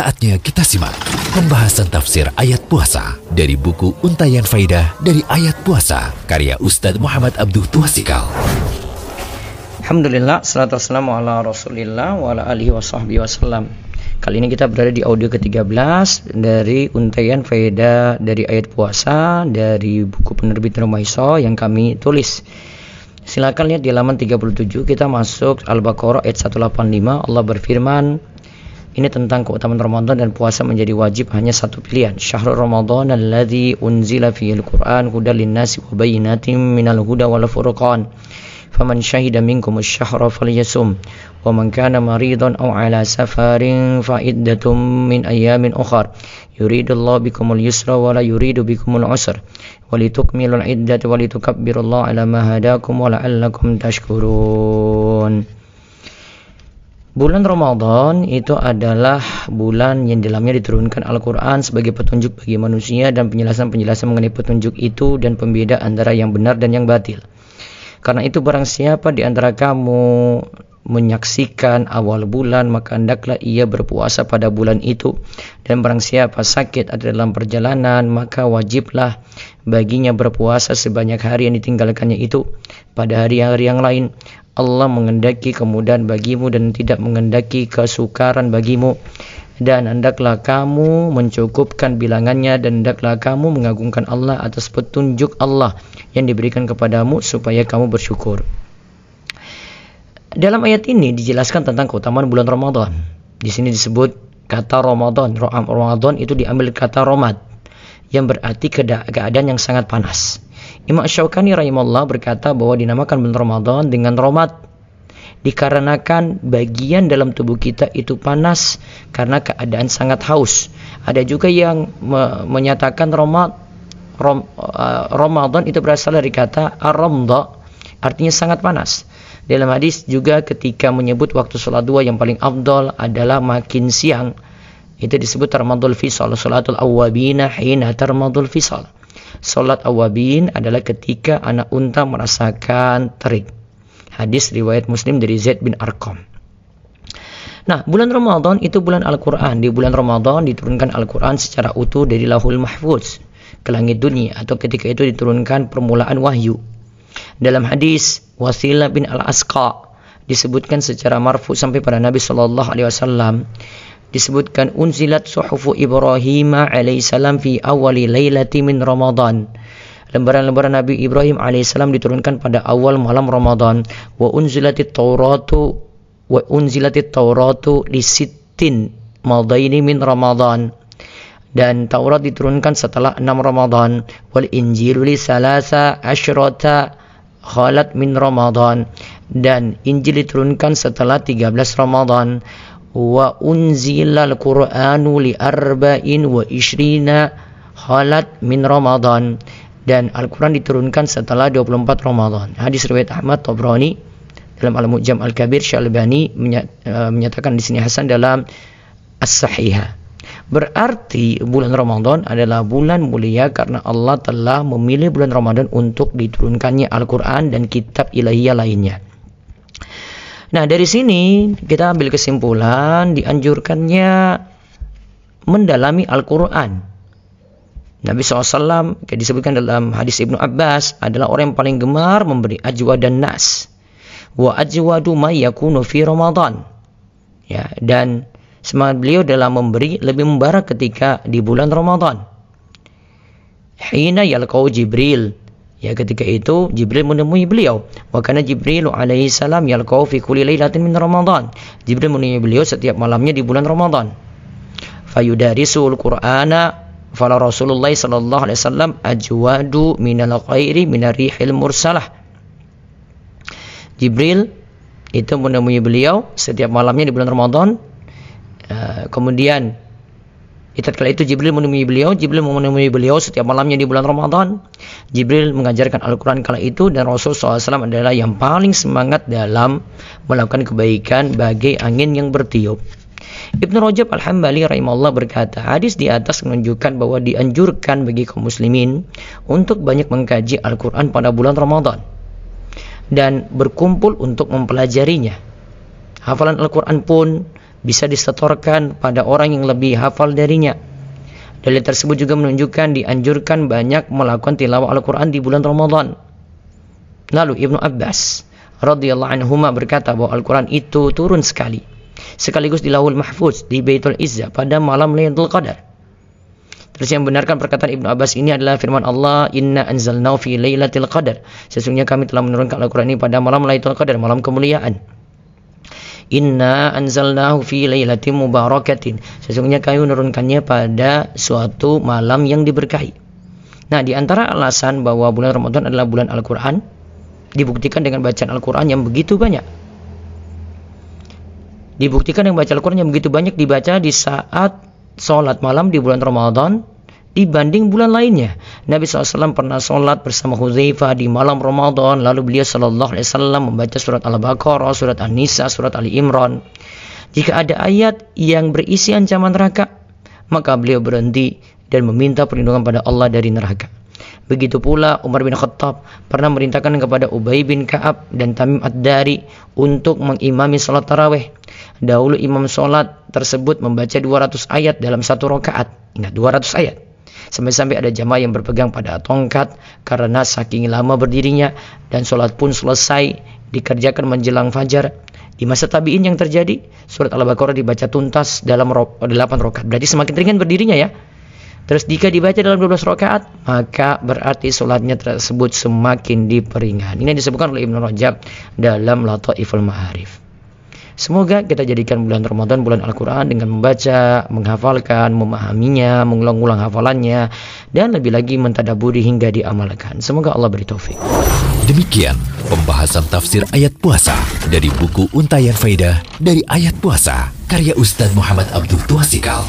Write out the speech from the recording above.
Saatnya kita simak pembahasan tafsir ayat puasa dari buku Untayan Faidah dari Ayat Puasa karya Ustadz Muhammad Abduh Tuasikal. Alhamdulillah, salatu wassalamu ala rasulillah wa ala alihi wa sahbihi wasallam. Kali ini kita berada di audio ke-13 dari Untayan Faidah dari Ayat Puasa dari buku penerbit Rumaiso yang kami tulis. Silakan lihat di halaman 37 kita masuk Al-Baqarah ayat 185 Allah berfirman ini tentang keutamaan Ramadan dan puasa menjadi wajib hanya satu pilihan. Syahrul Ramadan alladzi unzila fihi al-Qur'an hudal lin-nasi wa bayyinatin minal huda wal furqan. Faman syahida minkum asy-syahra falyasum wa man kana maridan aw ala safarin fa iddatum min ayamin ukhar. Yuridullahu bikumul yusra wa la yuridu bikumul usra. Walitukmilul iddata walitukabbirullaha ala ma hadakum wa la'allakum tashkurun. Bulan Ramadan itu adalah bulan yang dalamnya diturunkan Al-Quran sebagai petunjuk bagi manusia dan penjelasan-penjelasan mengenai petunjuk itu dan pembeda antara yang benar dan yang batil. Karena itu barang siapa di antara kamu menyaksikan awal bulan maka hendaklah ia berpuasa pada bulan itu dan barang siapa sakit ada dalam perjalanan maka wajiblah baginya berpuasa sebanyak hari yang ditinggalkannya itu pada hari-hari yang lain Allah mengendaki kemudahan bagimu dan tidak mengendaki kesukaran bagimu dan hendaklah kamu mencukupkan bilangannya dan hendaklah kamu mengagungkan Allah atas petunjuk Allah yang diberikan kepadamu supaya kamu bersyukur. Dalam ayat ini dijelaskan tentang keutamaan bulan Ramadan. Di sini disebut kata Ramadan. Ramadan itu diambil kata Romad yang berarti keadaan yang sangat panas. Imam Syaukani rahimahullah berkata bahwa dinamakan bulan Ramadan dengan Romad dikarenakan bagian dalam tubuh kita itu panas karena keadaan sangat haus. Ada juga yang me menyatakan Romad Rom, uh, Ramadan itu berasal dari kata ar-ramda artinya sangat panas. Dalam hadis juga ketika menyebut waktu sholat dua yang paling afdol adalah makin siang. Itu disebut Ramadul Fisal, salatul awabina hina tarmadul fisal. Salat awabin adalah ketika anak unta merasakan terik. Hadis riwayat Muslim dari Zaid bin Arqam. Nah, bulan Ramadan itu bulan Al-Quran. Di bulan Ramadan diturunkan Al-Quran secara utuh dari lahul mahfuz ke langit dunia atau ketika itu diturunkan permulaan wahyu. Dalam hadis Wasilah bin Al-Asqa disebutkan secara marfu sampai pada Nabi Shallallahu alaihi wasallam disebutkan unzilat suhufu Ibrahim alaihissalam fi awali lailati min Ramadan. Lembaran-lembaran Nabi Ibrahim alaihissalam diturunkan pada awal malam Ramadan. Wa unzilatit Tauratu wa unzilatit Tauratu li sittin madaini min Ramadan. Dan Taurat diturunkan setelah enam Ramadan. Wal Injil li salasa asyrata khalat min Ramadan. Dan Injil diturunkan setelah 13 Ramadan wa unzilal qur'anu li arba'in wa ishrina halat min Ramadan dan Al-Quran diturunkan setelah 24 Ramadan. Hadis riwayat Ahmad Tabrani dalam Al-Mu'jam Al-Kabir Syalbani eh, menyatakan di sini Hasan dalam As-Sahihah. Berarti bulan Ramadan adalah bulan mulia karena Allah telah memilih bulan Ramadan untuk diturunkannya Al-Quran dan kitab ilahiyah lainnya. Nah, dari sini kita ambil kesimpulan dianjurkannya mendalami Al-Quran. Nabi SAW disebutkan dalam hadis Ibnu Abbas adalah orang yang paling gemar memberi ajwa dan nas. Wa ajwadu ma yakunu fi Ramadan. Ya, dan semangat beliau dalam memberi lebih membarak ketika di bulan Ramadan. Hina yalqau Jibril Ya ketika itu Jibril menemui beliau. Wa kana Jibril alaihi salam yalqau fi kulli lailatin min Ramadan. Jibril menemui beliau setiap malamnya di bulan Ramadan. Fayudarisul Qur'ana fala Rasulullah sallallahu alaihi wasallam ajwadu minal khairi minarihil mursalah. Jibril itu menemui beliau setiap malamnya di bulan Ramadan. Uh, kemudian Tatkala itu Jibril menemui beliau, Jibril menemui beliau setiap malamnya di bulan Ramadan. Jibril mengajarkan Al-Quran kala itu dan Rasul SAW adalah yang paling semangat dalam melakukan kebaikan bagai angin yang bertiup. Ibnu Rajab Al-Hambali rahimahullah berkata, hadis di atas menunjukkan bahwa dianjurkan bagi kaum muslimin untuk banyak mengkaji Al-Quran pada bulan Ramadan dan berkumpul untuk mempelajarinya. Hafalan Al-Quran pun bisa disetorkan pada orang yang lebih hafal darinya. Dalil tersebut juga menunjukkan dianjurkan banyak melakukan tilawah Al-Quran di bulan Ramadan. Lalu Ibnu Abbas radhiyallahu anhu berkata bahwa Al-Quran itu turun sekali. Sekaligus di Lahul Mahfuz di Baitul Izzah pada malam Lailatul Qadar. Terus yang benarkan perkataan Ibnu Abbas ini adalah firman Allah, "Inna anzalnahu fi lailatul qadar." Sesungguhnya kami telah menurunkan Al-Qur'an ini pada malam Lailatul Qadar, malam kemuliaan. Inna anzalnahu fi lailatin mubarakatin. Sesungguhnya kami menurunkannya pada suatu malam yang diberkahi. Nah, di antara alasan bahwa bulan Ramadan adalah bulan Al-Qur'an dibuktikan dengan bacaan Al-Qur'an yang begitu banyak. Dibuktikan dengan baca Al-Qur'an yang begitu banyak dibaca di saat sholat malam di bulan Ramadan dibanding bulan lainnya. Nabi SAW pernah sholat bersama Hudzaifah di malam Ramadan, lalu beliau Shallallahu Alaihi Wasallam membaca surat Al-Baqarah, surat An-Nisa, surat Ali Imran. Jika ada ayat yang berisi ancaman neraka, maka beliau berhenti dan meminta perlindungan pada Allah dari neraka. Begitu pula Umar bin Khattab pernah merintahkan kepada Ubay bin Ka'ab dan Tamim Ad-Dari untuk mengimami sholat taraweh. Dahulu imam sholat tersebut membaca 200 ayat dalam satu rakaat. Ingat 200 ayat. Sampai-sampai ada jamaah yang berpegang pada tongkat karena saking lama berdirinya dan sholat pun selesai dikerjakan menjelang fajar. Di masa tabi'in yang terjadi, surat Al-Baqarah dibaca tuntas dalam 8 rakaat. Berarti semakin ringan berdirinya ya. Terus jika dibaca dalam 12 rakaat, maka berarti sholatnya tersebut semakin diperingan. Ini disebutkan oleh Ibnu Rajab dalam Lataiful Ma'arif. Semoga kita jadikan bulan Ramadan bulan Al-Quran dengan membaca, menghafalkan, memahaminya, mengulang-ulang hafalannya, dan lebih lagi mentadaburi hingga diamalkan. Semoga Allah beri taufik. Demikian pembahasan tafsir ayat puasa dari buku Untayan Faidah dari Ayat Puasa karya Ustaz Muhammad Abdul Tuasikal.